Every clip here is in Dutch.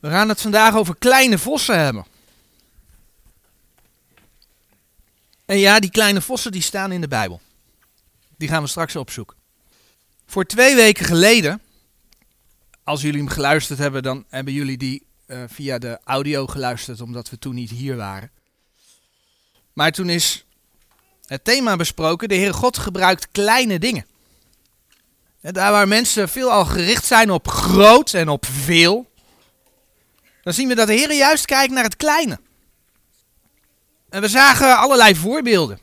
We gaan het vandaag over kleine vossen hebben. En ja, die kleine vossen die staan in de Bijbel. Die gaan we straks opzoeken. Voor twee weken geleden, als jullie hem geluisterd hebben, dan hebben jullie die uh, via de audio geluisterd, omdat we toen niet hier waren. Maar toen is het thema besproken, de Heere God gebruikt kleine dingen. En daar waar mensen veelal gericht zijn op groot en op veel, dan zien we dat de Heer juist kijkt naar het kleine. En we zagen allerlei voorbeelden.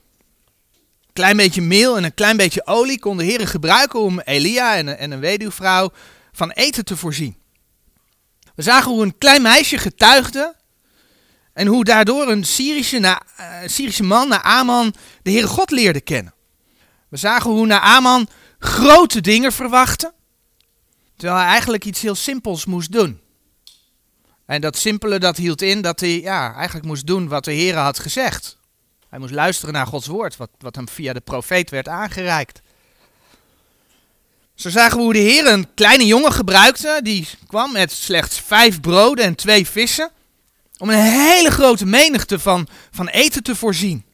Een klein beetje meel en een klein beetje olie kon de Heer gebruiken om Elia en, en een weduwvrouw van eten te voorzien. We zagen hoe een klein meisje getuigde en hoe daardoor een Syrische, na, uh, Syrische man, de Heere God leerde kennen. We zagen hoe Naaman grote dingen verwachtte, terwijl hij eigenlijk iets heel simpels moest doen. En dat simpele dat hield in dat hij ja, eigenlijk moest doen wat de Heer had gezegd. Hij moest luisteren naar Gods woord, wat, wat hem via de profeet werd aangereikt. Zo zagen we hoe de Heer een kleine jongen gebruikte, die kwam met slechts vijf broden en twee vissen, om een hele grote menigte van, van eten te voorzien.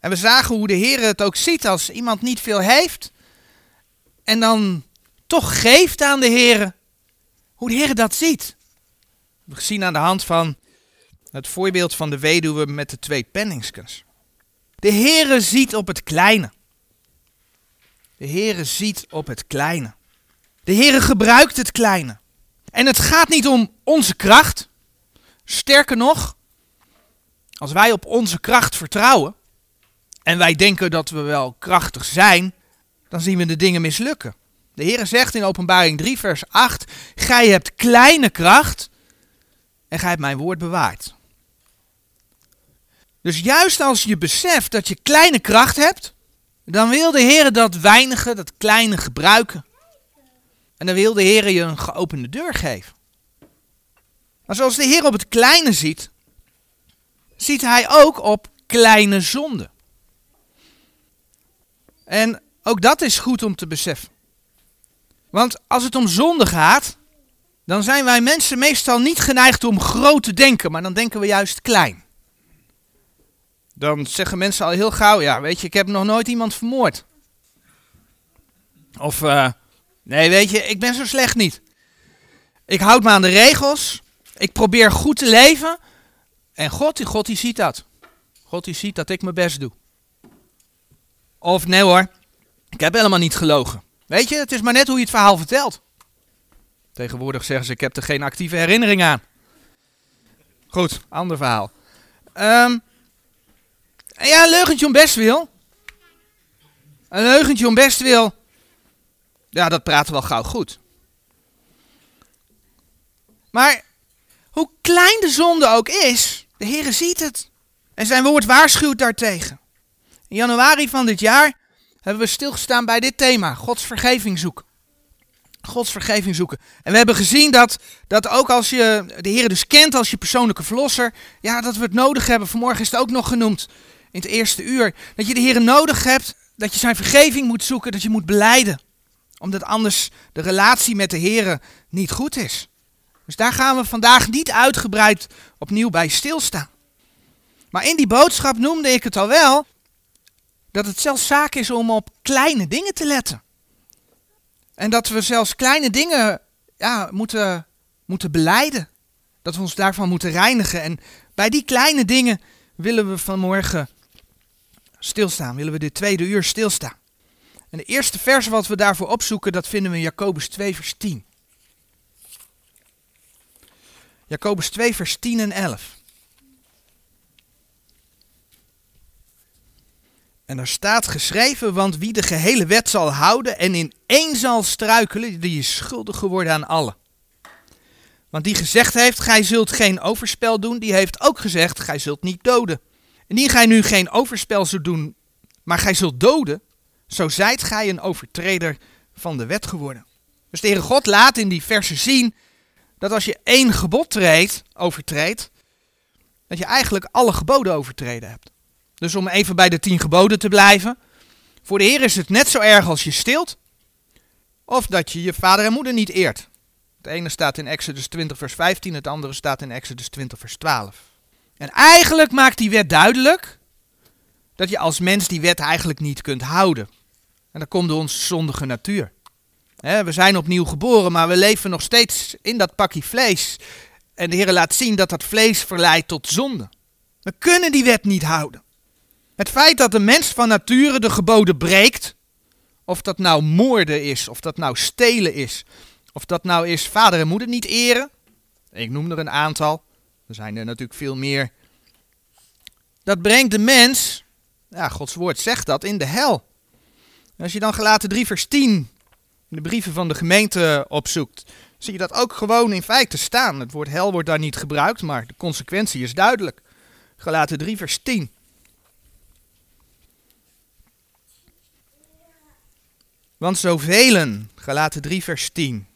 En we zagen hoe de Heer het ook ziet als iemand niet veel heeft, en dan toch geeft aan de Heer, hoe de Heer dat ziet. Gezien aan de hand van het voorbeeld van de weduwe met de twee penningskens. De Heere ziet op het kleine. De Heere ziet op het kleine. De Heere gebruikt het kleine. En het gaat niet om onze kracht. Sterker nog, als wij op onze kracht vertrouwen en wij denken dat we wel krachtig zijn, dan zien we de dingen mislukken. De Heere zegt in Openbaring 3, vers 8: Gij hebt kleine kracht en gij hebt mijn woord bewaard. Dus juist als je beseft dat je kleine kracht hebt, dan wil de Heer dat weinige, dat kleine gebruiken. En dan wil de Heer je een geopende deur geven. Maar zoals de Heer op het kleine ziet, ziet hij ook op kleine zonden. En ook dat is goed om te beseffen. Want als het om zonde gaat, dan zijn wij mensen meestal niet geneigd om groot te denken, maar dan denken we juist klein. Dan zeggen mensen al heel gauw, ja, weet je, ik heb nog nooit iemand vermoord. Of, uh, nee, weet je, ik ben zo slecht niet. Ik houd me aan de regels, ik probeer goed te leven en God, God die ziet dat. God die ziet dat ik mijn best doe. Of nee hoor, ik heb helemaal niet gelogen. Weet je, het is maar net hoe je het verhaal vertelt. Tegenwoordig zeggen ze, ik heb er geen actieve herinnering aan. Goed, ander verhaal. Um, ja, een leugentje om best wil. Een leugentje om best wil. Ja, dat praten wel gauw goed. Maar hoe klein de zonde ook is, de Heere ziet het. En zijn woord waarschuwt daartegen. In januari van dit jaar hebben we stilgestaan bij dit thema, Gods vergeving zoeken. Gods vergeving zoeken. En we hebben gezien dat, dat ook als je de Heer dus kent als je persoonlijke verlosser, ja, dat we het nodig hebben. Vanmorgen is het ook nog genoemd in het eerste uur. Dat je de Heer nodig hebt, dat je zijn vergeving moet zoeken, dat je moet beleiden. Omdat anders de relatie met de Heer niet goed is. Dus daar gaan we vandaag niet uitgebreid opnieuw bij stilstaan. Maar in die boodschap noemde ik het al wel, dat het zelfs zaak is om op kleine dingen te letten. En dat we zelfs kleine dingen ja, moeten, moeten beleiden. Dat we ons daarvan moeten reinigen. En bij die kleine dingen willen we vanmorgen stilstaan. Willen we dit tweede uur stilstaan. En de eerste vers wat we daarvoor opzoeken, dat vinden we in Jacobus 2 vers 10. Jacobus 2 vers 10 en 11. En er staat geschreven, want wie de gehele wet zal houden en in één zal struikelen, die is schuldig geworden aan allen. Want die gezegd heeft, gij zult geen overspel doen, die heeft ook gezegd, gij zult niet doden. Indien gij nu geen overspel zult doen, maar gij zult doden, zo zijt gij een overtreder van de wet geworden. Dus de Heere God laat in die versen zien dat als je één gebod treedt, overtreedt, dat je eigenlijk alle geboden overtreden hebt. Dus om even bij de tien geboden te blijven. Voor de Heer is het net zo erg als je stilt. Of dat je je vader en moeder niet eert. Het ene staat in Exodus 20 vers 15, het andere staat in Exodus 20 vers 12. En eigenlijk maakt die wet duidelijk dat je als mens die wet eigenlijk niet kunt houden. En dat komt door onze zondige natuur. we zijn opnieuw geboren, maar we leven nog steeds in dat pakje vlees. En de Heer laat zien dat dat vlees verleidt tot zonde. We kunnen die wet niet houden. Het feit dat de mens van nature de geboden breekt, of dat nou moorden is, of dat nou stelen is, of dat nou is vader en moeder niet eren. Ik noem er een aantal. Er zijn er natuurlijk veel meer. Dat brengt de mens, ja, Gods woord zegt dat, in de hel. als je dan gelaten 3 vers 10 in de brieven van de gemeente opzoekt, zie je dat ook gewoon in feite staan. Het woord hel wordt daar niet gebruikt, maar de consequentie is duidelijk. Gelaten 3 vers 10. Want zoveel, gelaten 3 vers 10.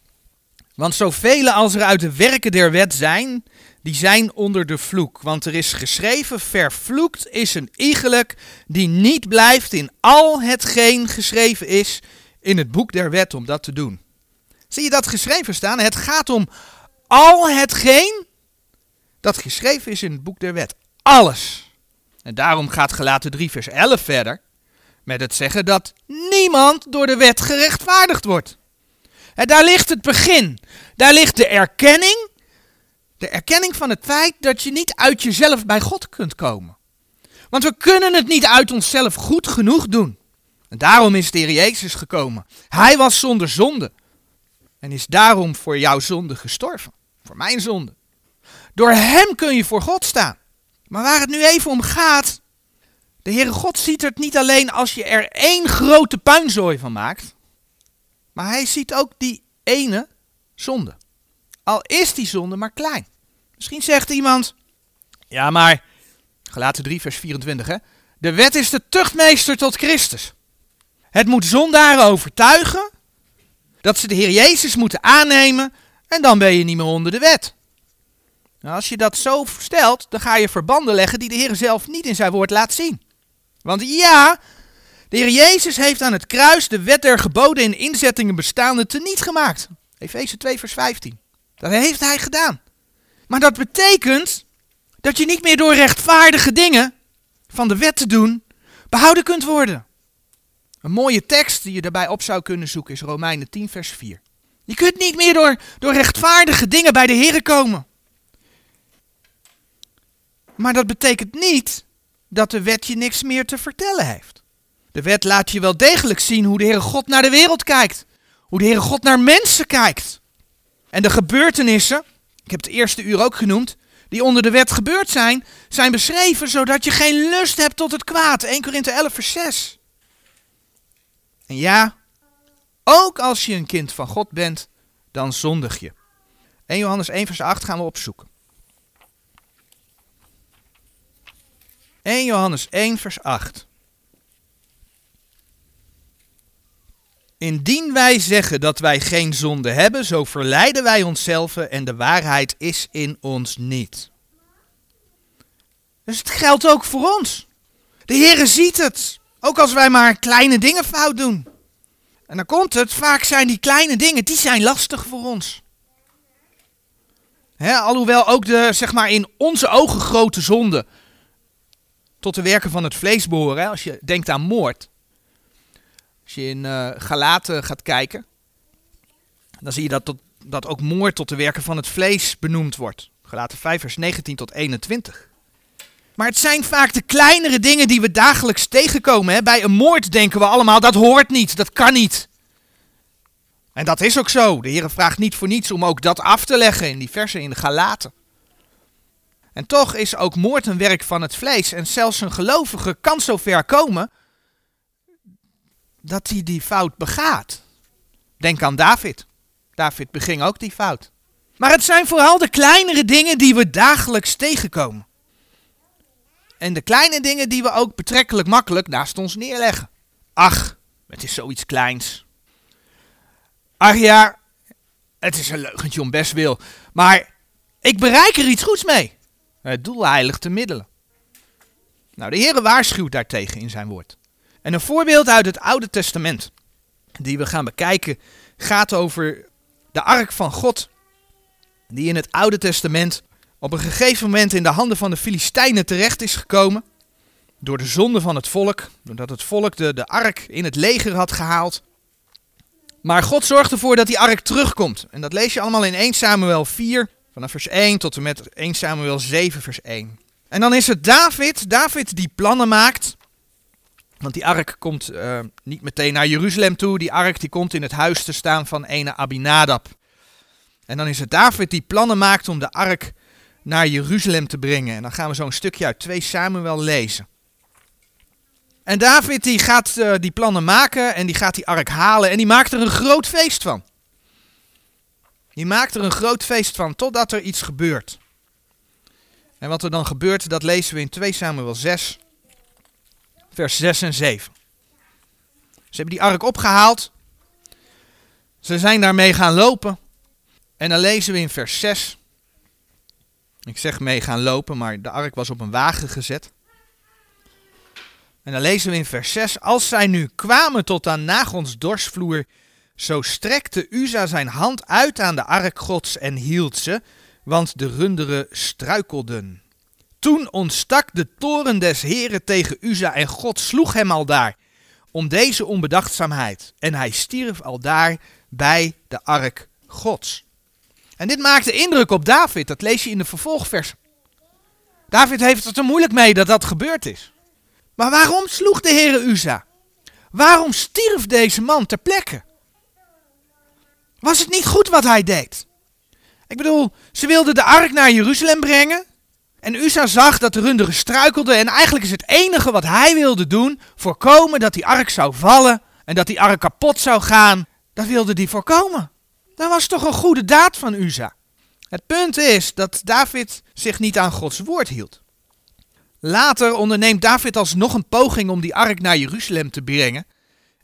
Want zoveel als er uit de werken der wet zijn, die zijn onder de vloek. Want er is geschreven, vervloekt is een iegelijk die niet blijft in al hetgeen geschreven is in het boek der wet om dat te doen. Zie je dat geschreven staan? Het gaat om al hetgeen dat geschreven is in het boek der wet. Alles. En daarom gaat gelaten 3 vers 11 verder met het zeggen dat niemand door de wet gerechtvaardigd wordt. En daar ligt het begin. Daar ligt de erkenning. De erkenning van het feit dat je niet uit jezelf bij God kunt komen. Want we kunnen het niet uit onszelf goed genoeg doen. En daarom is de Heer Jezus gekomen. Hij was zonder zonde. En is daarom voor jouw zonde gestorven. Voor mijn zonde. Door hem kun je voor God staan. Maar waar het nu even om gaat. De Heere God ziet het niet alleen als je er één grote puinzooi van maakt. Maar hij ziet ook die ene zonde. Al is die zonde maar klein. Misschien zegt iemand, ja maar, gelaten 3 vers 24 hè. De wet is de tuchtmeester tot Christus. Het moet zondaren overtuigen dat ze de Heer Jezus moeten aannemen en dan ben je niet meer onder de wet. Nou, als je dat zo stelt, dan ga je verbanden leggen die de Heer zelf niet in zijn woord laat zien. Want ja, de Heer Jezus heeft aan het kruis de wet der geboden en inzettingen bestaande teniet gemaakt. Efeze 2 vers 15. Dat heeft hij gedaan. Maar dat betekent dat je niet meer door rechtvaardige dingen van de wet te doen behouden kunt worden. Een mooie tekst die je daarbij op zou kunnen zoeken is Romeinen 10 vers 4. Je kunt niet meer door, door rechtvaardige dingen bij de Heer komen. Maar dat betekent niet dat de wet je niks meer te vertellen heeft. De wet laat je wel degelijk zien hoe de Heere God naar de wereld kijkt. Hoe de Heere God naar mensen kijkt. En de gebeurtenissen, ik heb het eerste uur ook genoemd, die onder de wet gebeurd zijn, zijn beschreven zodat je geen lust hebt tot het kwaad. 1 Korinthe 11 vers 6. En ja, ook als je een kind van God bent, dan zondig je. 1 Johannes 1 vers 8 gaan we opzoeken. 1 Johannes 1 vers 8. Indien wij zeggen dat wij geen zonde hebben, zo verleiden wij onszelf en de waarheid is in ons niet. Dus het geldt ook voor ons. De Heere ziet het, ook als wij maar kleine dingen fout doen. En dan komt het, vaak zijn die kleine dingen, die zijn lastig voor ons. Alhoewel ook de, zeg maar, in onze ogen grote zonde tot de werken van het vlees behoren. Als je denkt aan moord. Als je in uh, Galaten gaat kijken, dan zie je dat, tot, dat ook moord tot de werken van het vlees benoemd wordt. Galaten 5 vers 19 tot 21. Maar het zijn vaak de kleinere dingen die we dagelijks tegenkomen. Hè? Bij een moord denken we allemaal, dat hoort niet, dat kan niet. En dat is ook zo. De Heer vraagt niet voor niets om ook dat af te leggen in die versen in de Galaten. En toch is ook moord een werk van het vlees. En zelfs een gelovige kan zo ver komen dat hij die fout begaat. Denk aan David. David beging ook die fout. Maar het zijn vooral de kleinere dingen die we dagelijks tegenkomen. En de kleine dingen die we ook betrekkelijk makkelijk naast ons neerleggen. Ach, het is zoiets kleins. Ach ja, het is een leugentje om best wil. Maar ik bereik er iets goeds mee. Het doel heiligt de middelen. Nou, de Heer waarschuwt daartegen in zijn woord. En een voorbeeld uit het Oude Testament, die we gaan bekijken, gaat over de ark van God die in het Oude Testament op een gegeven moment in de handen van de Filistijnen terecht is gekomen. Door de zonde van het volk, doordat het volk de, de ark in het leger had gehaald. Maar God zorgt ervoor dat die ark terugkomt. En dat lees je allemaal in 1 Samuel 4, vanaf vers 1 tot en met 1 Samuel 7, vers 1. En dan is het David, David die plannen maakt. Want die ark komt uh, niet meteen naar Jeruzalem toe. Die ark die komt in het huis te staan van ene Abinadab. En dan is het David die plannen maakt om de ark naar Jeruzalem te brengen. En dan gaan we zo'n stukje uit 2 Samuel lezen. En David die gaat uh, die plannen maken en die gaat die ark halen en die maakt er een groot feest van. Die maakt er een groot feest van totdat er iets gebeurt. En wat er dan gebeurt, dat lezen we in 2 Samuel 6, vers 6 en 7. Ze hebben die ark opgehaald. Ze zijn daarmee gaan lopen. En dan lezen we in vers 6. Ik zeg mee gaan lopen, maar de ark was op een wagen gezet. En dan lezen we in vers 6. Als zij nu kwamen tot aan Nagons dorsvloer, zo strekte Uza zijn hand uit aan de ark gods en hield ze, want de runderen struikelden. Toen ontstak de toren des Heren tegen Uza en God sloeg hem al daar om deze onbedachtzaamheid. En hij stierf al daar bij de ark gods. En dit maakte indruk op David, dat lees je in de vervolgvers. David heeft het er moeilijk mee dat dat gebeurd is. Maar waarom sloeg de Heere Uza? Waarom stierf deze man ter plekke? Was het niet goed wat hij deed? Ik bedoel, ze wilden de ark naar Jeruzalem brengen. En Uza zag dat de runderen struikelden. En eigenlijk is het enige wat hij wilde doen, voorkomen dat die ark zou vallen. En dat die ark kapot zou gaan. Dat wilde hij voorkomen. Dat was toch een goede daad van Uza. Het punt is dat David zich niet aan Gods woord hield. Later onderneemt David alsnog een poging om die ark naar Jeruzalem te brengen.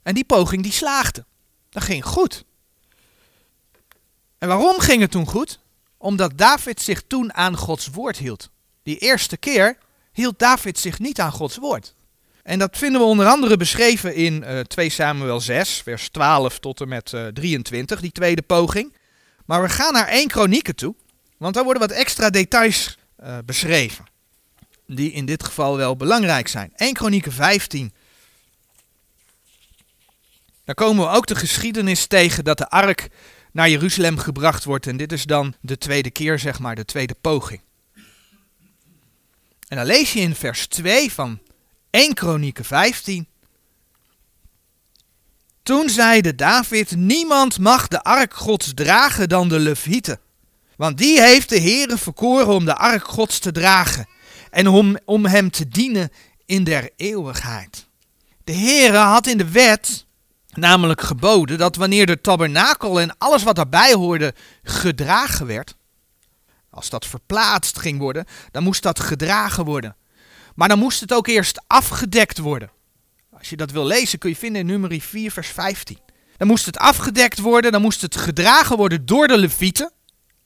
En die poging die slaagde. Dat ging goed. En waarom ging het toen goed? Omdat David zich toen aan Gods woord hield. Die eerste keer hield David zich niet aan Gods woord. En dat vinden we onder andere beschreven in uh, 2 Samuel 6, vers 12 tot en met uh, 23, die tweede poging. Maar we gaan naar 1 Kronieken toe, want daar worden wat extra details uh, beschreven. Die in dit geval wel belangrijk zijn. 1 Kronieken 15. Daar komen we ook de geschiedenis tegen dat de ark naar Jeruzalem gebracht wordt. En dit is dan de tweede keer, zeg maar, de tweede poging. En dan lees je in vers 2 van 1 Kronieken 15. Toen zeide David, niemand mag de ark gods dragen dan de Levieten. Want die heeft de Heere verkoren om de ark gods te dragen. En om, om hem te dienen in der eeuwigheid. De Heere had in de wet namelijk geboden dat wanneer de tabernakel en alles wat daarbij hoorde gedragen werd, als dat verplaatst ging worden, dan moest dat gedragen worden. Maar dan moest het ook eerst afgedekt worden. Als je dat wil lezen kun je vinden in nummer 4 vers 15. Dan moest het afgedekt worden, dan moest het gedragen worden door de levieten.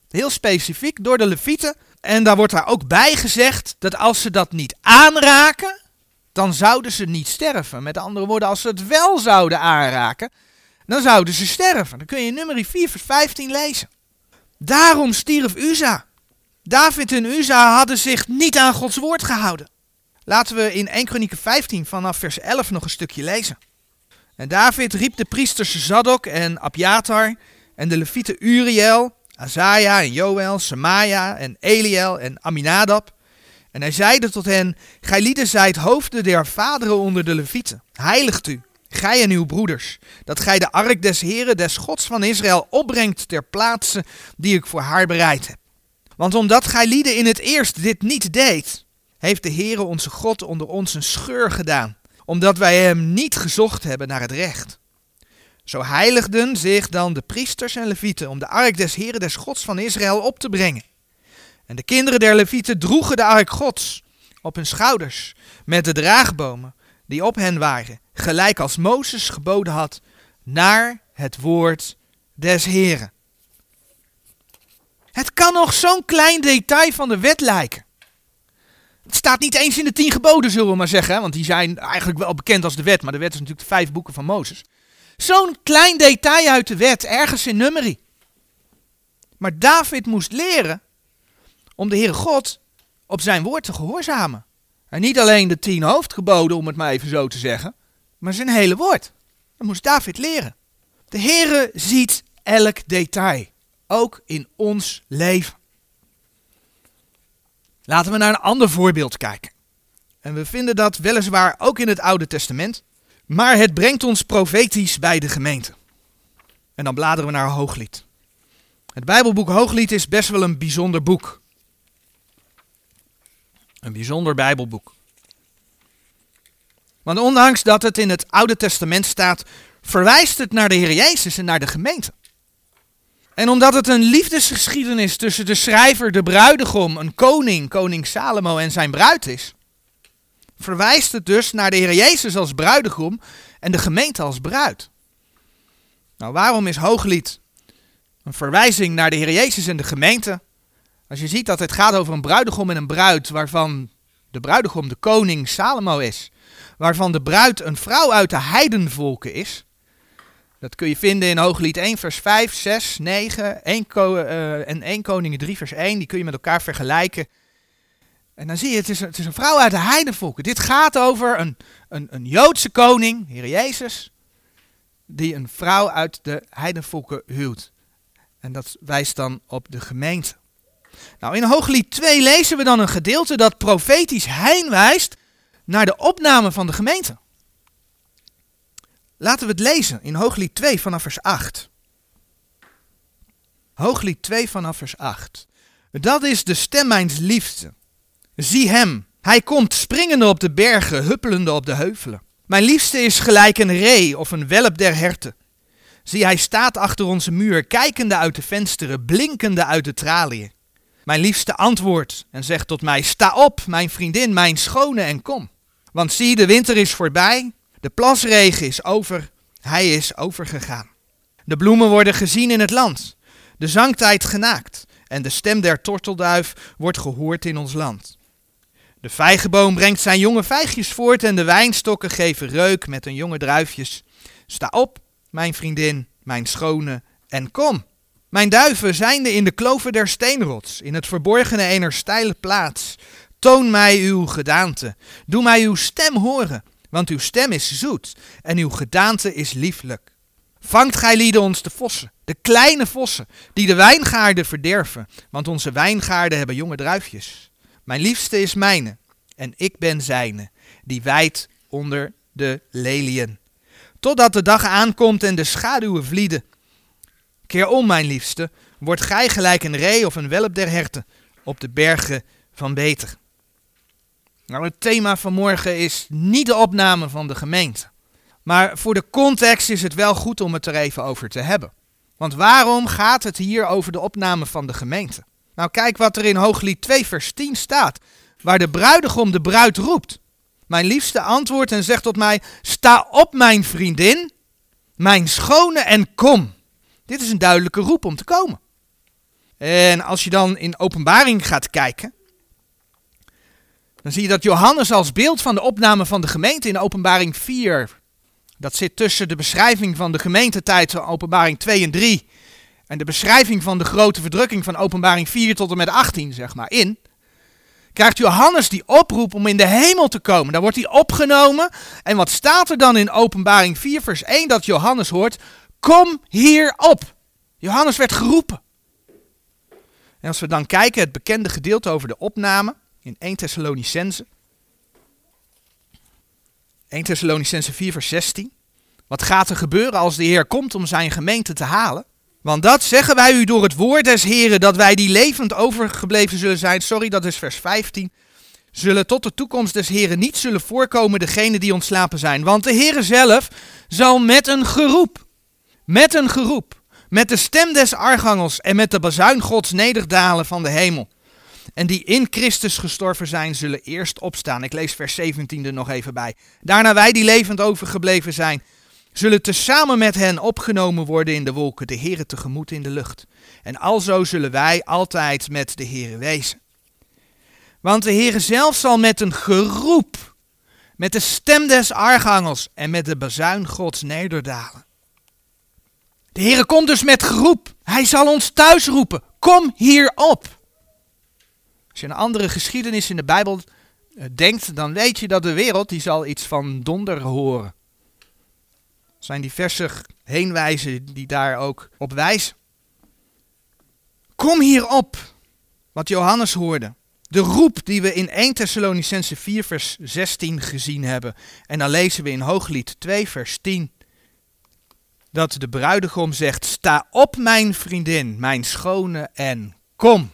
Heel specifiek, door de levieten. En daar wordt daar ook bij gezegd dat als ze dat niet aanraken, dan zouden ze niet sterven. Met andere woorden, als ze het wel zouden aanraken, dan zouden ze sterven. Dan kun je nummer 4 vers 15 lezen. Daarom stierf Uza. David en Uza hadden zich niet aan Gods woord gehouden. Laten we in 1 Kronieken 15 vanaf vers 11 nog een stukje lezen. En David riep de priesters Zadok en Abjatar en de levieten Uriel, Azaja en Joel, Samaja en Eliel en Aminadab. En hij zeide tot hen, gij lieden zijt hoofden der vaderen onder de levieten. Heiligt u, gij en uw broeders, dat gij de ark des Heren, des Gods van Israël, opbrengt ter plaatse die ik voor haar bereid heb. Want omdat gij lieden in het eerst dit niet deed, heeft de Heere onze God onder ons een scheur gedaan, omdat wij hem niet gezocht hebben naar het recht. Zo heiligden zich dan de priesters en levieten om de ark des Heeren des Gods van Israël op te brengen. En de kinderen der levieten droegen de ark Gods op hun schouders, met de draagbomen die op hen waren, gelijk als Mozes geboden had, naar het woord des Heeren. Het kan nog zo'n klein detail van de wet lijken. Het staat niet eens in de tien geboden, zullen we maar zeggen. Want die zijn eigenlijk wel bekend als de wet. Maar de wet is natuurlijk de vijf boeken van Mozes. Zo'n klein detail uit de wet, ergens in nummerie. Maar David moest leren om de Heere God op zijn woord te gehoorzamen. En niet alleen de tien hoofdgeboden, om het maar even zo te zeggen, maar zijn hele woord. Dat moest David leren. De Heere ziet elk detail, ook in ons leven. Laten we naar een ander voorbeeld kijken. En we vinden dat weliswaar ook in het Oude Testament, maar het brengt ons profetisch bij de gemeente. En dan bladeren we naar Hooglied. Het Bijbelboek Hooglied is best wel een bijzonder boek. Een bijzonder Bijbelboek. Want ondanks dat het in het Oude Testament staat, verwijst het naar de Heer Jezus en naar de gemeente. En omdat het een liefdesgeschiedenis tussen de schrijver, de bruidegom, een koning, koning Salomo en zijn bruid is, verwijst het dus naar de Heer Jezus als bruidegom en de gemeente als bruid. Nou, waarom is Hooglied een verwijzing naar de Heer Jezus en de gemeente? Als je ziet dat het gaat over een bruidegom en een bruid, waarvan de bruidegom de koning Salomo is, waarvan de bruid een vrouw uit de heidenvolken is. Dat kun je vinden in Hooglied 1 vers 5, 6, 9 1 en 1 Koningen 3 vers 1. Die kun je met elkaar vergelijken. En dan zie je, het is, het is een vrouw uit de heidenvolken. Dit gaat over een, een, een Joodse koning, Heer Jezus, die een vrouw uit de heidenvolken huwt. En dat wijst dan op de gemeente. Nou, in Hooglied 2 lezen we dan een gedeelte dat profetisch heen wijst naar de opname van de gemeente. Laten we het lezen in Hooglied 2 vanaf vers 8. Hooglied 2 vanaf vers 8. Dat is de stem mijns liefste. Zie hem, hij komt springende op de bergen, huppelende op de heuvelen. Mijn liefste is gelijk een ree of een welp der herten. Zie, hij staat achter onze muur, kijkende uit de vensteren, blinkende uit de traliën. Mijn liefste antwoordt en zegt tot mij: Sta op, mijn vriendin, mijn schone, en kom. Want zie, de winter is voorbij, de plasregen is over, hij is overgegaan. De bloemen worden gezien in het land, de zangtijd genaakt, en de stem der tortelduif wordt gehoord in ons land. De vijgenboom brengt zijn jonge vijgjes voort en de wijnstokken geven reuk met hun jonge druifjes. Sta op, mijn vriendin, mijn schone, en kom. Mijn duiven zijnde in de kloven der steenrots, in het verborgene eener steile plaats. Toon mij uw gedaante, doe mij uw stem horen, want uw stem is zoet en uw gedaante is lieflijk. Vangt gij lieden ons de vossen, de kleine vossen, die de wijngaarden verderven, want onze wijngaarden hebben jonge druifjes. Mijn liefste is mijne, en ik ben zijne, die wijdt onder de leliën. Totdat de dag aankomt en de schaduwen vlieden. Keer om, mijn liefste, wordt gij gelijk een ree of een welp der herten op de bergen van Beter. Nou, het thema van morgen is niet de opname van de gemeente. Maar voor de context is het wel goed om het er even over te hebben. Want waarom gaat het hier over de opname van de gemeente? Nou, kijk wat er in Hooglied 2, vers 10 staat, waar de bruidegom de bruid roept. Mijn liefste antwoordt en zegt tot mij: Sta op, mijn vriendin, mijn schone, en kom. Dit is een duidelijke roep om te komen. En als je dan in openbaring gaat kijken, dan zie je dat Johannes als beeld van de opname van de gemeente in openbaring 4, dat zit tussen de beschrijving van de gemeentetijd van openbaring 2 en 3 en de beschrijving van de grote verdrukking van openbaring 4 tot en met 18, zeg maar, in, krijgt Johannes die oproep om in de hemel te komen. Daar wordt hij opgenomen. En wat staat er dan in openbaring 4 vers 1 dat Johannes hoort? Kom hier op. Johannes werd geroepen. En als we dan kijken, het bekende gedeelte over de opname in 1 Thessalonicense. 1 Thessalonicense 4 vers 16. Wat gaat er gebeuren als de Heer komt om zijn gemeente te halen? Want dat zeggen wij u door het woord des Heren, dat wij die levend overgebleven zullen zijn. Sorry, dat is vers 15. Zullen tot de toekomst des Heren niet zullen voorkomen degenen die ontslapen zijn. Want de Heere zelf zal met een geroep, met een geroep, met de stem des archangels en met de bazuin gods nederdalen van de hemel. En die in Christus gestorven zijn, zullen eerst opstaan. Ik lees vers 17 er nog even bij. Daarna wij die levend overgebleven zijn, zullen tezamen met hen opgenomen worden in de wolken, de Heere tegemoet in de lucht. En alzo zullen wij altijd met de Heere wezen. Want de Heere zelf zal met een geroep, met de stem des archangels en met de bazuin Gods nederdalen. De Heere komt dus met geroep. Hij zal ons thuis roepen. Kom hier op. Als je een andere geschiedenis in de Bijbel eh, denkt, dan weet je dat de wereld die zal iets van donder horen. Er zijn diverse heenwijzen die daar ook op wijzen. Kom hier op, wat Johannes hoorde. De roep die we in 1 Thessalonicense 4 vers 16 gezien hebben. En dan lezen we in Hooglied 2 vers 10 dat de bruidegom zegt: Sta op, mijn vriendin, mijn schone, en kom.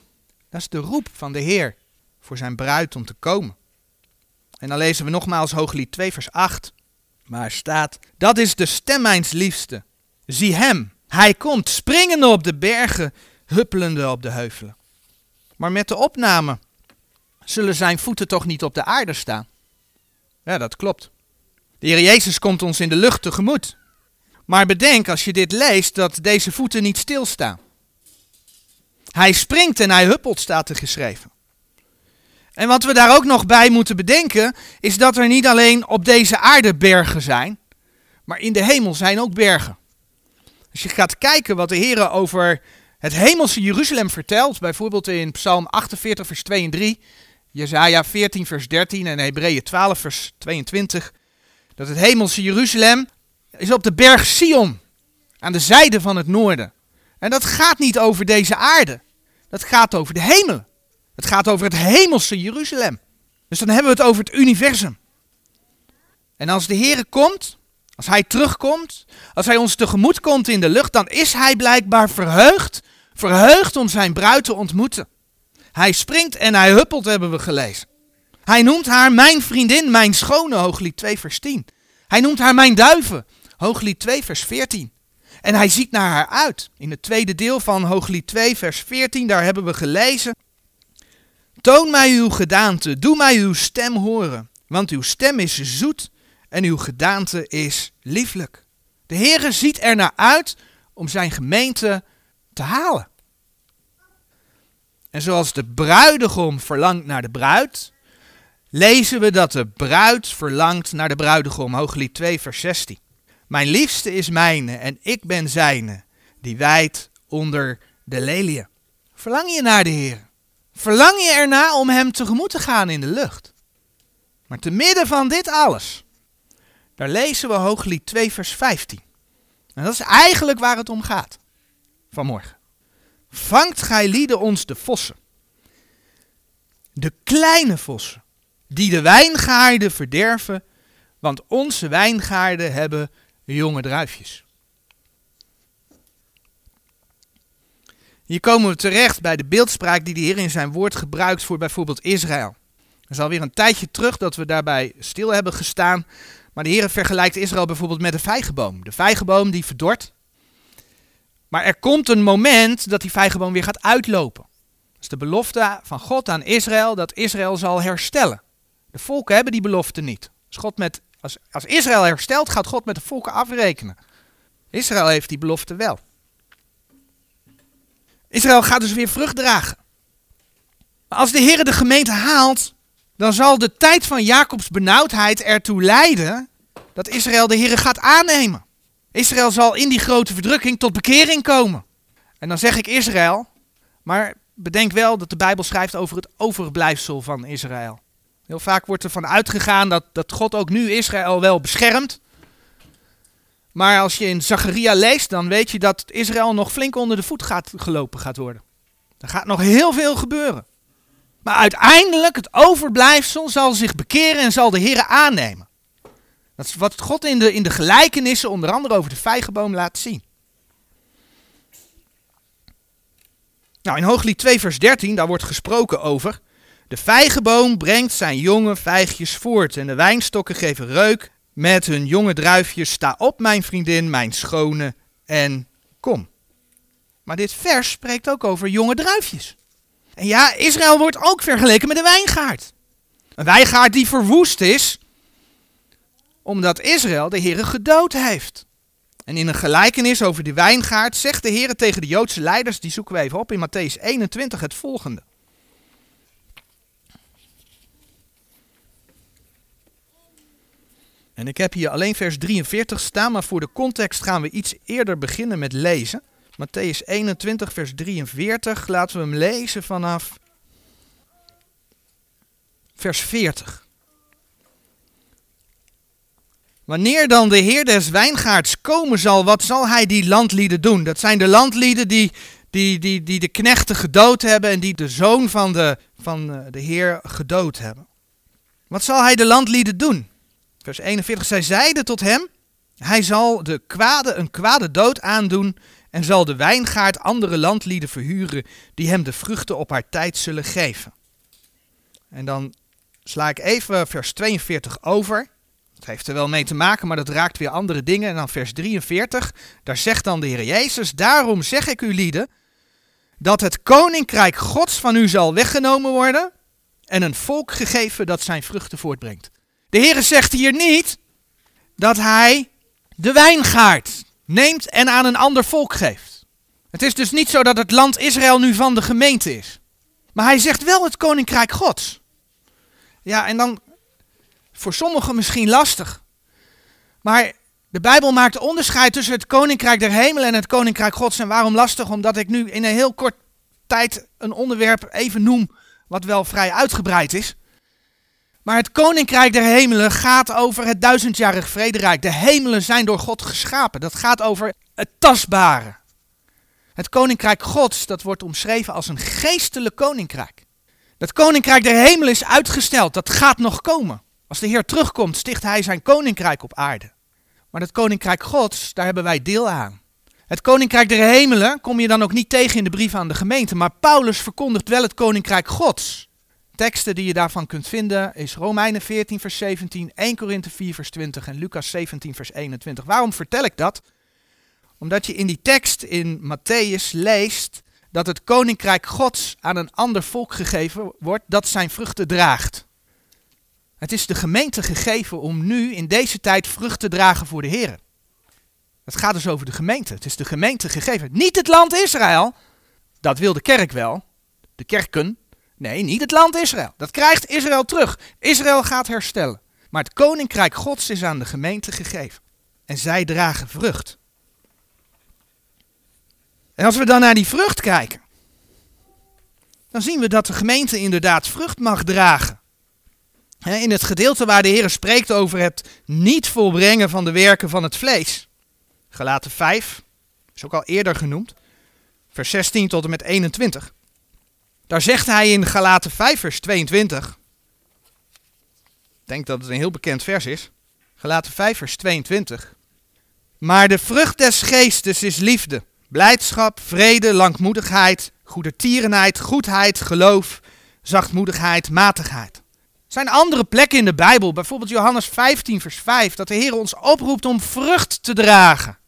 Dat is de roep van de Heer voor zijn bruid om te komen. En dan lezen we nogmaals Hooglied 2, vers 8. Maar staat: Dat is de stem mijns liefste. Zie hem, hij komt springende op de bergen, huppelende op de heuvelen. Maar met de opname zullen zijn voeten toch niet op de aarde staan? Ja, dat klopt. De Heer Jezus komt ons in de lucht tegemoet. Maar bedenk als je dit leest dat deze voeten niet stilstaan. Hij springt en hij huppelt, staat er geschreven. En wat we daar ook nog bij moeten bedenken, is dat er niet alleen op deze aarde bergen zijn, maar in de hemel zijn ook bergen. Als je gaat kijken wat de Heer over het hemelse Jeruzalem vertelt, bijvoorbeeld in Psalm 48, vers 2 en 3, Jezaja 14, vers 13 en Hebreeën 12, vers 22, dat het hemelse Jeruzalem is op de berg Sion, aan de zijde van het noorden. En dat gaat niet over deze aarde. Dat gaat over de hemel. Het gaat over het hemelse Jeruzalem. Dus dan hebben we het over het universum. En als de Heer komt, als Hij terugkomt, als Hij ons tegemoet komt in de lucht, dan is Hij blijkbaar verheugd, verheugd om zijn bruid te ontmoeten. Hij springt en hij huppelt, hebben we gelezen. Hij noemt haar mijn vriendin, mijn schone, hooglied 2 vers 10. Hij noemt haar mijn duiven, hooglied 2 vers 14. En hij ziet naar haar uit. In het tweede deel van Hooglied 2, vers 14, daar hebben we gelezen. Toon mij uw gedaante, doe mij uw stem horen, want uw stem is zoet en uw gedaante is lieflijk. De Heere ziet er naar uit om zijn gemeente te halen. En zoals de bruidegom verlangt naar de bruid, lezen we dat de bruid verlangt naar de bruidegom. Hooglied 2, vers 16. Mijn liefste is mijne en ik ben zijne, die wijdt onder de leliën. Verlang je naar de Heer? Verlang je erna om Hem tegemoet te gaan in de lucht? Maar te midden van dit alles, daar lezen we Hooglied 2 vers 15. En dat is eigenlijk waar het om gaat vanmorgen. Vangt gij lieden ons de vossen, de kleine vossen, die de wijngaarden verderven, want onze wijngaarden hebben jonge druifjes. Hier komen we terecht bij de beeldspraak die de Heer in zijn woord gebruikt voor bijvoorbeeld Israël. Het is alweer een tijdje terug dat we daarbij stil hebben gestaan. Maar de Heer vergelijkt Israël bijvoorbeeld met de vijgenboom. De vijgenboom die verdort. Maar er komt een moment dat die vijgenboom weer gaat uitlopen. Dat is de belofte van God aan Israël dat Israël zal herstellen. De volken hebben die belofte niet. Als God met als, als Israël herstelt, gaat God met de volken afrekenen. Israël heeft die belofte wel. Israël gaat dus weer vrucht dragen. Maar als de Heer de gemeente haalt, dan zal de tijd van Jacobs benauwdheid ertoe leiden dat Israël de Heer gaat aannemen. Israël zal in die grote verdrukking tot bekering komen. En dan zeg ik Israël, maar bedenk wel dat de Bijbel schrijft over het overblijfsel van Israël. Heel vaak wordt er van uitgegaan dat, dat God ook nu Israël wel beschermt. Maar als je in Zacharia leest, dan weet je dat Israël nog flink onder de voet gaat, gelopen gaat worden. Er gaat nog heel veel gebeuren. Maar uiteindelijk, het overblijfsel zal zich bekeren en zal de Heer aannemen. Dat is wat God in de, in de gelijkenissen, onder andere over de vijgenboom, laat zien. Nou, in Hooglied 2 vers 13, daar wordt gesproken over de vijgenboom brengt zijn jonge vijgjes voort en de wijnstokken geven reuk met hun jonge druifjes. Sta op, mijn vriendin, mijn schone, en kom. Maar dit vers spreekt ook over jonge druifjes. En ja, Israël wordt ook vergeleken met een wijngaard. Een wijngaard die verwoest is, omdat Israël de Heere gedood heeft. En in een gelijkenis over die wijngaard zegt de Heer tegen de Joodse leiders, die zoeken we even op in Matthäus 21, het volgende. En ik heb hier alleen vers 43 staan, maar voor de context gaan we iets eerder beginnen met lezen. Matthäus 21, vers 43. Laten we hem lezen vanaf vers 40. Wanneer dan de heer des wijngaards komen zal, wat zal hij die landlieden doen? Dat zijn de landlieden die, die, die, die de knechten gedood hebben en die de zoon van de, van de heer gedood hebben. Wat zal hij de landlieden doen? Vers 41, zij zeiden tot hem, hij zal de kwade een kwade dood aandoen en zal de wijngaard andere landlieden verhuren die hem de vruchten op haar tijd zullen geven. En dan sla ik even vers 42 over. Het heeft er wel mee te maken, maar dat raakt weer andere dingen. En dan vers 43, daar zegt dan de Heer Jezus, daarom zeg ik u lieden, dat het koninkrijk Gods van u zal weggenomen worden en een volk gegeven dat zijn vruchten voortbrengt. De Heer zegt hier niet dat hij de wijngaard neemt en aan een ander volk geeft. Het is dus niet zo dat het land Israël nu van de gemeente is. Maar hij zegt wel het koninkrijk Gods. Ja, en dan voor sommigen misschien lastig. Maar de Bijbel maakt onderscheid tussen het koninkrijk der hemelen en het koninkrijk Gods. En waarom lastig? Omdat ik nu in een heel kort tijd een onderwerp even noem wat wel vrij uitgebreid is. Maar het koninkrijk der hemelen gaat over het duizendjarig vrederijk. De hemelen zijn door God geschapen. Dat gaat over het tastbare. Het koninkrijk Gods, dat wordt omschreven als een geestelijk koninkrijk. Dat koninkrijk der hemelen is uitgesteld. Dat gaat nog komen. Als de Heer terugkomt, sticht hij zijn koninkrijk op aarde. Maar het koninkrijk Gods, daar hebben wij deel aan. Het koninkrijk der hemelen kom je dan ook niet tegen in de brief aan de gemeente, maar Paulus verkondigt wel het koninkrijk Gods. Teksten die je daarvan kunt vinden is Romeinen 14 vers 17, 1 Korinthe 4 vers 20 en Lucas 17 vers 21. Waarom vertel ik dat? Omdat je in die tekst in Matthäus leest dat het koninkrijk Gods aan een ander volk gegeven wordt dat zijn vruchten draagt. Het is de gemeente gegeven om nu in deze tijd vrucht te dragen voor de Heer. Het gaat dus over de gemeente. Het is de gemeente gegeven. Niet het land Israël. Dat wil de kerk wel. De kerken. Nee, niet het land Israël. Dat krijgt Israël terug. Israël gaat herstellen. Maar het koninkrijk Gods is aan de gemeente gegeven. En zij dragen vrucht. En als we dan naar die vrucht kijken, dan zien we dat de gemeente inderdaad vrucht mag dragen. In het gedeelte waar de Heer spreekt over het niet volbrengen van de werken van het vlees. Galaten 5, is ook al eerder genoemd, vers 16 tot en met 21. Daar zegt hij in Galaten 5, vers 22. Ik denk dat het een heel bekend vers is. Galaten 5, vers 22. Maar de vrucht des geestes is liefde, blijdschap, vrede, langmoedigheid, goedertierenheid, goedheid, geloof, zachtmoedigheid, matigheid. Er zijn andere plekken in de Bijbel, bijvoorbeeld Johannes 15, vers 5, dat de Heer ons oproept om vrucht te dragen.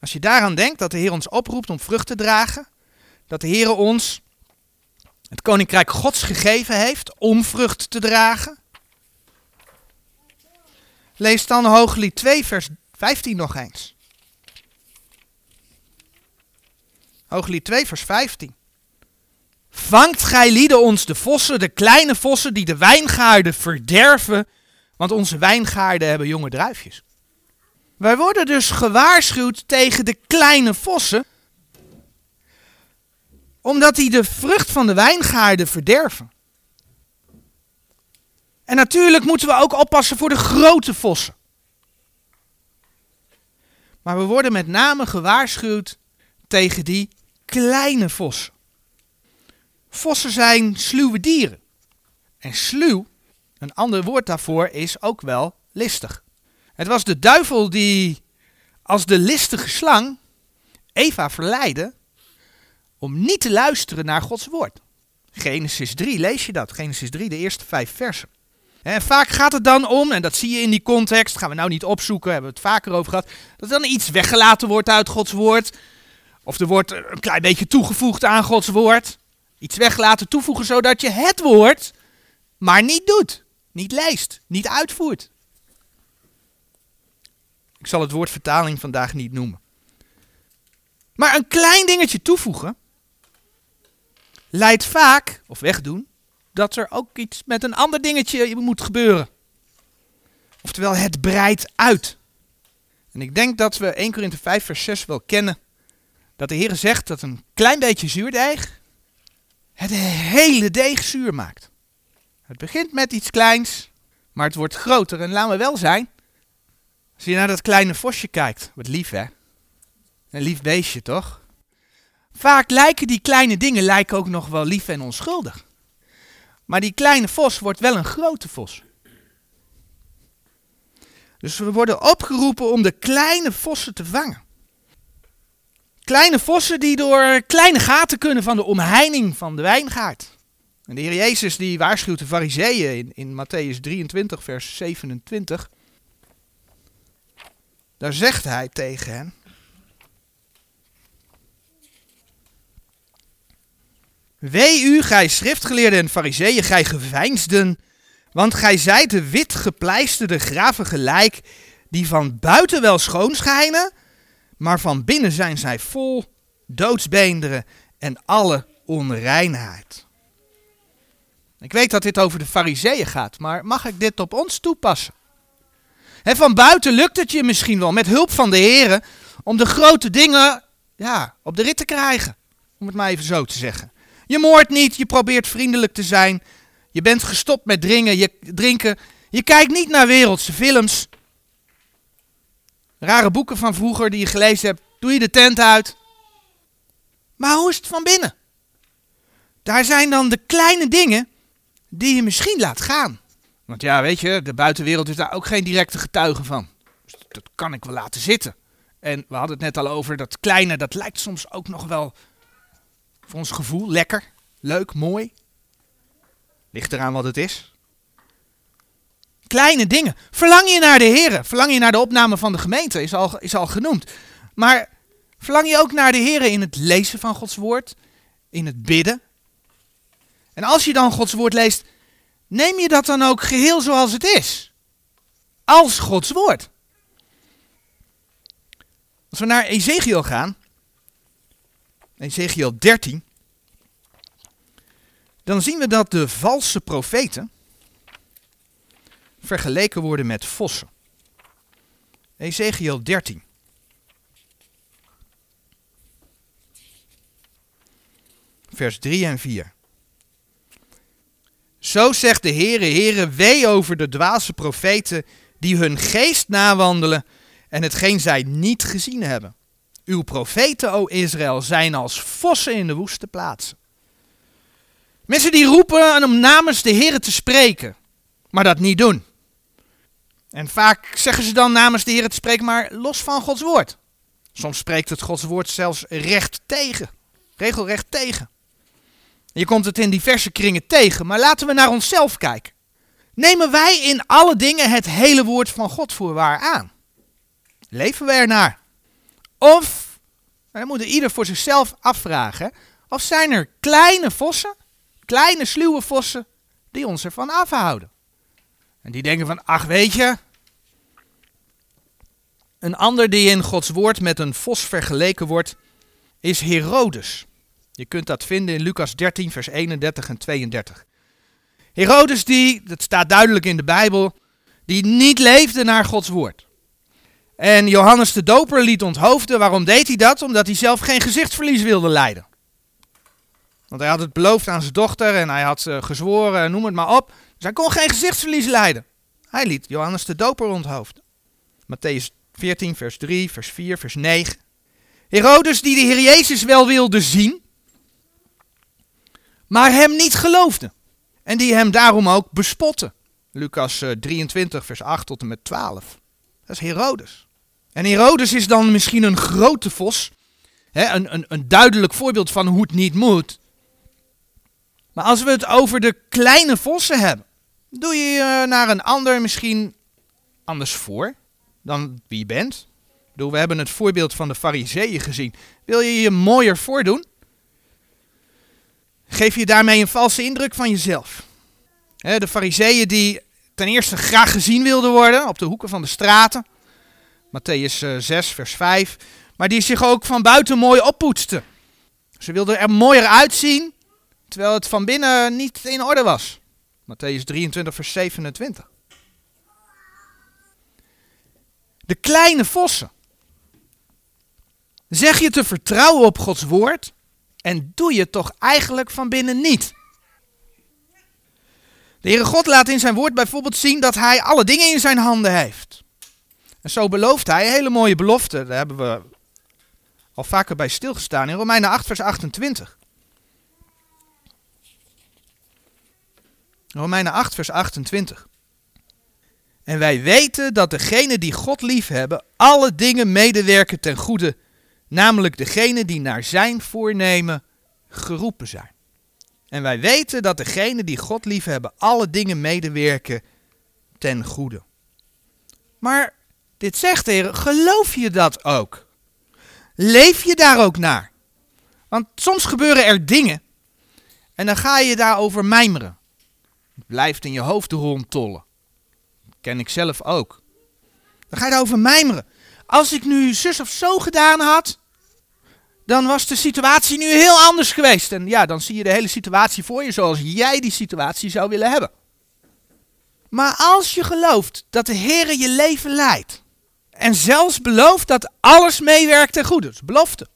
Als je daaraan denkt dat de Heer ons oproept om vrucht te dragen, dat de Heer ons het koninkrijk Gods gegeven heeft om vrucht te dragen. Lees dan Hooglied 2, vers 15 nog eens. Hooglied 2, vers 15. Vangt gij lieden ons de vossen, de kleine vossen die de wijngaarden verderven, want onze wijngaarden hebben jonge druifjes. Wij worden dus gewaarschuwd tegen de kleine vossen, omdat die de vrucht van de wijngaarden verderven. En natuurlijk moeten we ook oppassen voor de grote vossen. Maar we worden met name gewaarschuwd tegen die kleine vossen. Vossen zijn sluwe dieren. En sluw, een ander woord daarvoor, is ook wel listig. Het was de duivel die als de listige slang Eva verleidde om niet te luisteren naar Gods woord. Genesis 3, lees je dat? Genesis 3, de eerste vijf versen. En vaak gaat het dan om, en dat zie je in die context, gaan we nou niet opzoeken, hebben we het vaker over gehad, dat dan iets weggelaten wordt uit Gods woord. Of er wordt een klein beetje toegevoegd aan Gods woord. Iets weglaten, toevoegen, zodat je het woord maar niet doet. Niet leest, niet uitvoert. Ik zal het woord vertaling vandaag niet noemen. Maar een klein dingetje toevoegen leidt vaak, of wegdoen, dat er ook iets met een ander dingetje moet gebeuren. Oftewel, het breidt uit. En ik denk dat we 1 Korinthe 5 vers 6 wel kennen. Dat de Heer zegt dat een klein beetje zuurdeeg het hele deeg zuur maakt. Het begint met iets kleins, maar het wordt groter. En laten we wel zijn, als je naar dat kleine vosje kijkt, wat lief hè. Een lief beestje toch? Vaak lijken die kleine dingen lijken ook nog wel lief en onschuldig. Maar die kleine vos wordt wel een grote vos. Dus we worden opgeroepen om de kleine vossen te vangen. Kleine vossen die door kleine gaten kunnen van de omheining van de wijngaard. En de Heer Jezus die waarschuwt de fariseeën in, in Matthäus 23 vers 27. Daar zegt hij tegen hen. Wee u, gij schriftgeleerden en fariseeën, gij geveinsden, want gij zijt de wit gepleisterde graven gelijk, die van buiten wel schoon schijnen, maar van binnen zijn zij vol doodsbeenderen en alle onreinheid. Ik weet dat dit over de fariseeën gaat, maar mag ik dit op ons toepassen? Van buiten lukt het je misschien wel met hulp van de heren om de grote dingen ja, op de rit te krijgen, om het maar even zo te zeggen. Je moordt niet, je probeert vriendelijk te zijn, je bent gestopt met dringen, je, drinken, je kijkt niet naar wereldse films, rare boeken van vroeger die je gelezen hebt, doe je de tent uit. Maar hoe is het van binnen? Daar zijn dan de kleine dingen die je misschien laat gaan. Want ja, weet je, de buitenwereld is daar ook geen directe getuige van. Dus dat kan ik wel laten zitten. En we hadden het net al over dat kleine, dat lijkt soms ook nog wel voor ons gevoel lekker, leuk, mooi. Ligt eraan wat het is. Kleine dingen. Verlang je naar de Heer? Verlang je naar de opname van de gemeente? Is al, is al genoemd. Maar verlang je ook naar de Heer in het lezen van Gods woord? In het bidden? En als je dan Gods woord leest, neem je dat dan ook geheel zoals het is? Als Gods woord. Als we naar Ezekiel gaan, Ezekiel 13, dan zien we dat de valse profeten vergeleken worden met vossen. Ezekiel 13. Vers 3 en 4. Zo zegt de Heere, Heere, wee over de dwaze profeten die hun geest nawandelen en hetgeen zij niet gezien hebben. Uw profeten, o Israël, zijn als vossen in de woeste plaatsen. Mensen die roepen om namens de Heere te spreken, maar dat niet doen. En vaak zeggen ze dan namens de Heer te spreken, maar los van Gods woord. Soms spreekt het Gods woord zelfs recht tegen. Regelrecht tegen. Je komt het in diverse kringen tegen, maar laten we naar onszelf kijken. Nemen wij in alle dingen het hele woord van God voor waar aan? Leven we ernaar? Of, dan moet ieder voor zichzelf afvragen, of zijn er kleine vossen, kleine sluwe vossen, die ons ervan afhouden? En die denken van, ach weet je. Een ander die in Gods woord met een vos vergeleken wordt, is Herodes. Je kunt dat vinden in Lucas 13, vers 31 en 32. Herodes die, dat staat duidelijk in de Bijbel, die niet leefde naar Gods woord. En Johannes de Doper liet onthoofden. Waarom deed hij dat? Omdat hij zelf geen gezichtsverlies wilde lijden. Want hij had het beloofd aan zijn dochter en hij had uh, gezworen, noem het maar op. Dus hij kon geen gezichtsverlies lijden. Hij liet Johannes de Doper onthoofden. Matthäus 14, vers 3, vers 4, vers 9. Herodes die de Heer Jezus wel wilde zien, maar hem niet geloofde. En die hem daarom ook bespotte. Lucas 23, eh, vers 8 tot en met 12. Dat is Herodes. En Herodes is dan misschien een grote vos. Hè, een, een, een duidelijk voorbeeld van hoe het niet moet. Maar als we het over de kleine vossen hebben, doe je je naar een ander misschien anders voor dan wie je bent. We hebben het voorbeeld van de fariseeën gezien. Wil je je mooier voordoen? Geef je daarmee een valse indruk van jezelf. de fariseeën die ten eerste graag gezien wilden worden op de hoeken van de straten. Matthäus 6, eh, vers 5. Maar die zich ook van buiten mooi oppoetsten. Ze wilden er mooier uitzien, terwijl het van binnen niet in orde was. Matthäus 23, vers 27. De kleine vossen. Zeg je te vertrouwen op Gods woord en doe je toch eigenlijk van binnen niet. De Heere God laat in zijn woord bijvoorbeeld zien dat hij alle dingen in zijn handen heeft. En zo belooft hij hele mooie belofte. Daar hebben we al vaker bij stilgestaan in Romeinen 8 vers 28. Romeinen 8 vers 28. En wij weten dat degenen die God liefhebben alle dingen medewerken ten goede, namelijk degenen die naar zijn voornemen geroepen zijn. En wij weten dat degenen die God liefhebben alle dingen medewerken ten goede. Maar dit zegt de Heer, geloof je dat ook? Leef je daar ook naar? Want soms gebeuren er dingen en dan ga je daarover mijmeren. Het blijft in je hoofd rondtollen. Ken ik zelf ook. Dan ga je daarover mijmeren. Als ik nu zus of zo gedaan had, dan was de situatie nu heel anders geweest. En ja, dan zie je de hele situatie voor je zoals jij die situatie zou willen hebben. Maar als je gelooft dat de Heer je leven leidt, en zelfs belooft dat alles meewerkt ten goede, dus belofte.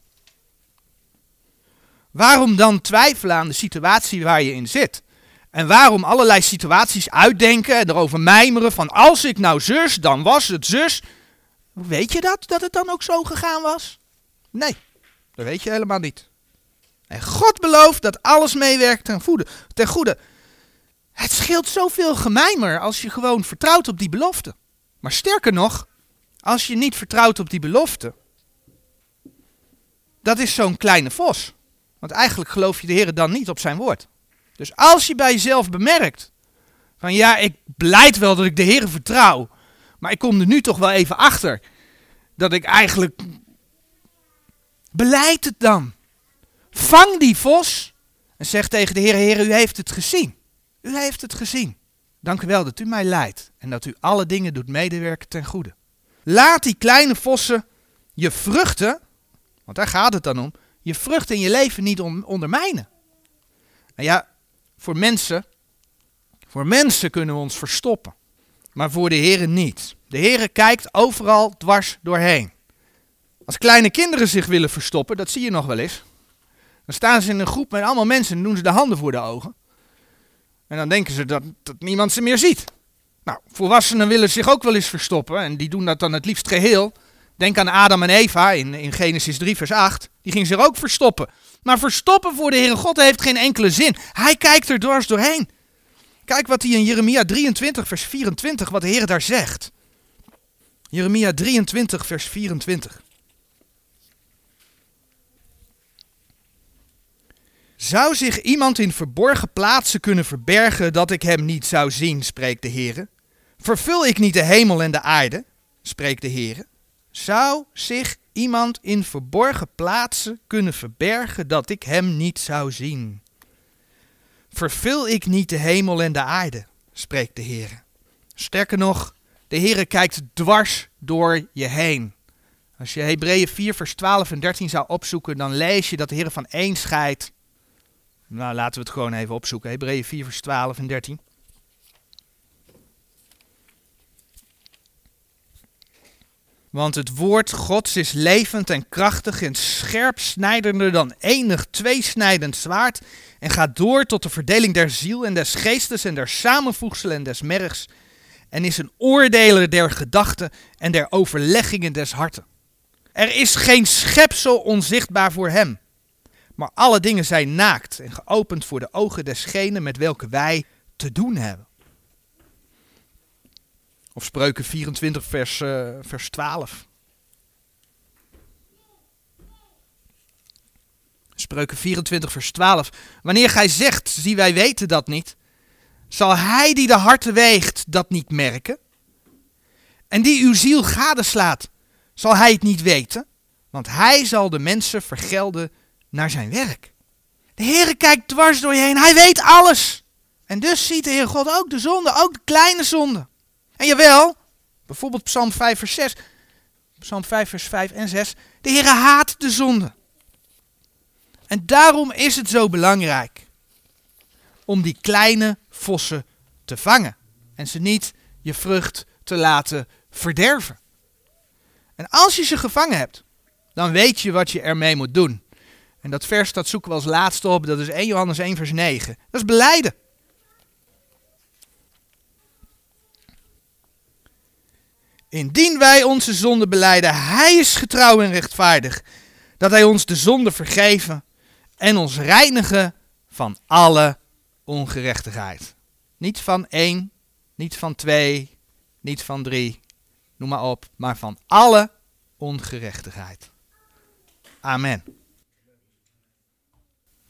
Waarom dan twijfelen aan de situatie waar je in zit? En waarom allerlei situaties uitdenken en erover mijmeren van als ik nou zus, dan was het zus. Weet je dat, dat het dan ook zo gegaan was? Nee. Dat weet je helemaal niet. En God belooft dat alles meewerkt ten goede. Ten goede. Het scheelt zoveel gemijmer als je gewoon vertrouwt op die belofte. Maar sterker nog, als je niet vertrouwt op die belofte, dat is zo'n kleine vos. Want eigenlijk geloof je de Heer dan niet op zijn woord. Dus als je bij jezelf bemerkt, van ja, ik blijf wel dat ik de Heer vertrouw, maar ik kom er nu toch wel even achter dat ik eigenlijk Beleid het dan. Vang die vos en zeg tegen de Heer, Heer, u heeft het gezien. U heeft het gezien. Dank u wel dat u mij leidt en dat u alle dingen doet medewerken ten goede. Laat die kleine vossen je vruchten, want daar gaat het dan om, je vruchten in je leven niet ondermijnen. En ja, voor mensen, voor mensen kunnen we ons verstoppen, maar voor de Heer niet. De Heer kijkt overal dwars doorheen. Als kleine kinderen zich willen verstoppen, dat zie je nog wel eens. Dan staan ze in een groep met allemaal mensen en doen ze de handen voor de ogen. En dan denken ze dat niemand ze meer ziet. Nou, volwassenen willen zich ook wel eens verstoppen en die doen dat dan het liefst geheel. Denk aan Adam en Eva in, in Genesis 3, vers 8. Die gingen zich ook verstoppen. Maar verstoppen voor de Heere God heeft geen enkele zin. Hij kijkt er dwars doorheen. Kijk wat hij in Jeremia 23, vers 24, wat de Heer daar zegt. Jeremia 23, vers 24. Zou zich iemand in verborgen plaatsen kunnen verbergen dat ik hem niet zou zien, spreekt de Heer? Vervul ik niet de hemel en de aarde, spreekt de Heer? Zou zich iemand in verborgen plaatsen kunnen verbergen dat ik hem niet zou zien? Vervul ik niet de hemel en de aarde, spreekt de Heer? Sterker nog, de Heer kijkt dwars door je heen. Als je Hebreeën 4, vers 12 en 13 zou opzoeken, dan lees je dat de Heer van één scheidt nou, laten we het gewoon even opzoeken. Hebreeën 4, vers 12 en 13. Want het woord Gods is levend en krachtig en scherp snijdender dan enig tweesnijdend zwaard en gaat door tot de verdeling der ziel en des geestes en der samenvoegselen en des mergs en is een oordeler der gedachten en der overleggingen des harten. Er is geen schepsel onzichtbaar voor hem, maar alle dingen zijn naakt en geopend voor de ogen desgenen met welke wij te doen hebben. Of spreuken 24 vers, uh, vers 12. Spreuken 24 vers 12. Wanneer gij zegt, zie wij weten dat niet, zal hij die de harten weegt dat niet merken? En die uw ziel gadeslaat, zal hij het niet weten? Want hij zal de mensen vergelden naar zijn werk. De Heere kijkt dwars door je heen. Hij weet alles. En dus ziet de Heer God ook de zonde, ook de kleine zonde. En jawel, bijvoorbeeld Psalm 5 vers 6. Psalm 5 vers 5 en 6. De Heere haat de zonde. En daarom is het zo belangrijk om die kleine vossen te vangen. En ze niet je vrucht te laten verderven. En als je ze gevangen hebt, dan weet je wat je ermee moet doen. En dat vers dat zoeken we als laatste op, dat is 1 Johannes 1 vers 9. Dat is beleiden. Indien wij onze zonde beleiden, hij is getrouw en rechtvaardig, dat hij ons de zonde vergeven en ons reinigen van alle ongerechtigheid. Niet van één, niet van twee, niet van drie, noem maar op, maar van alle ongerechtigheid. Amen.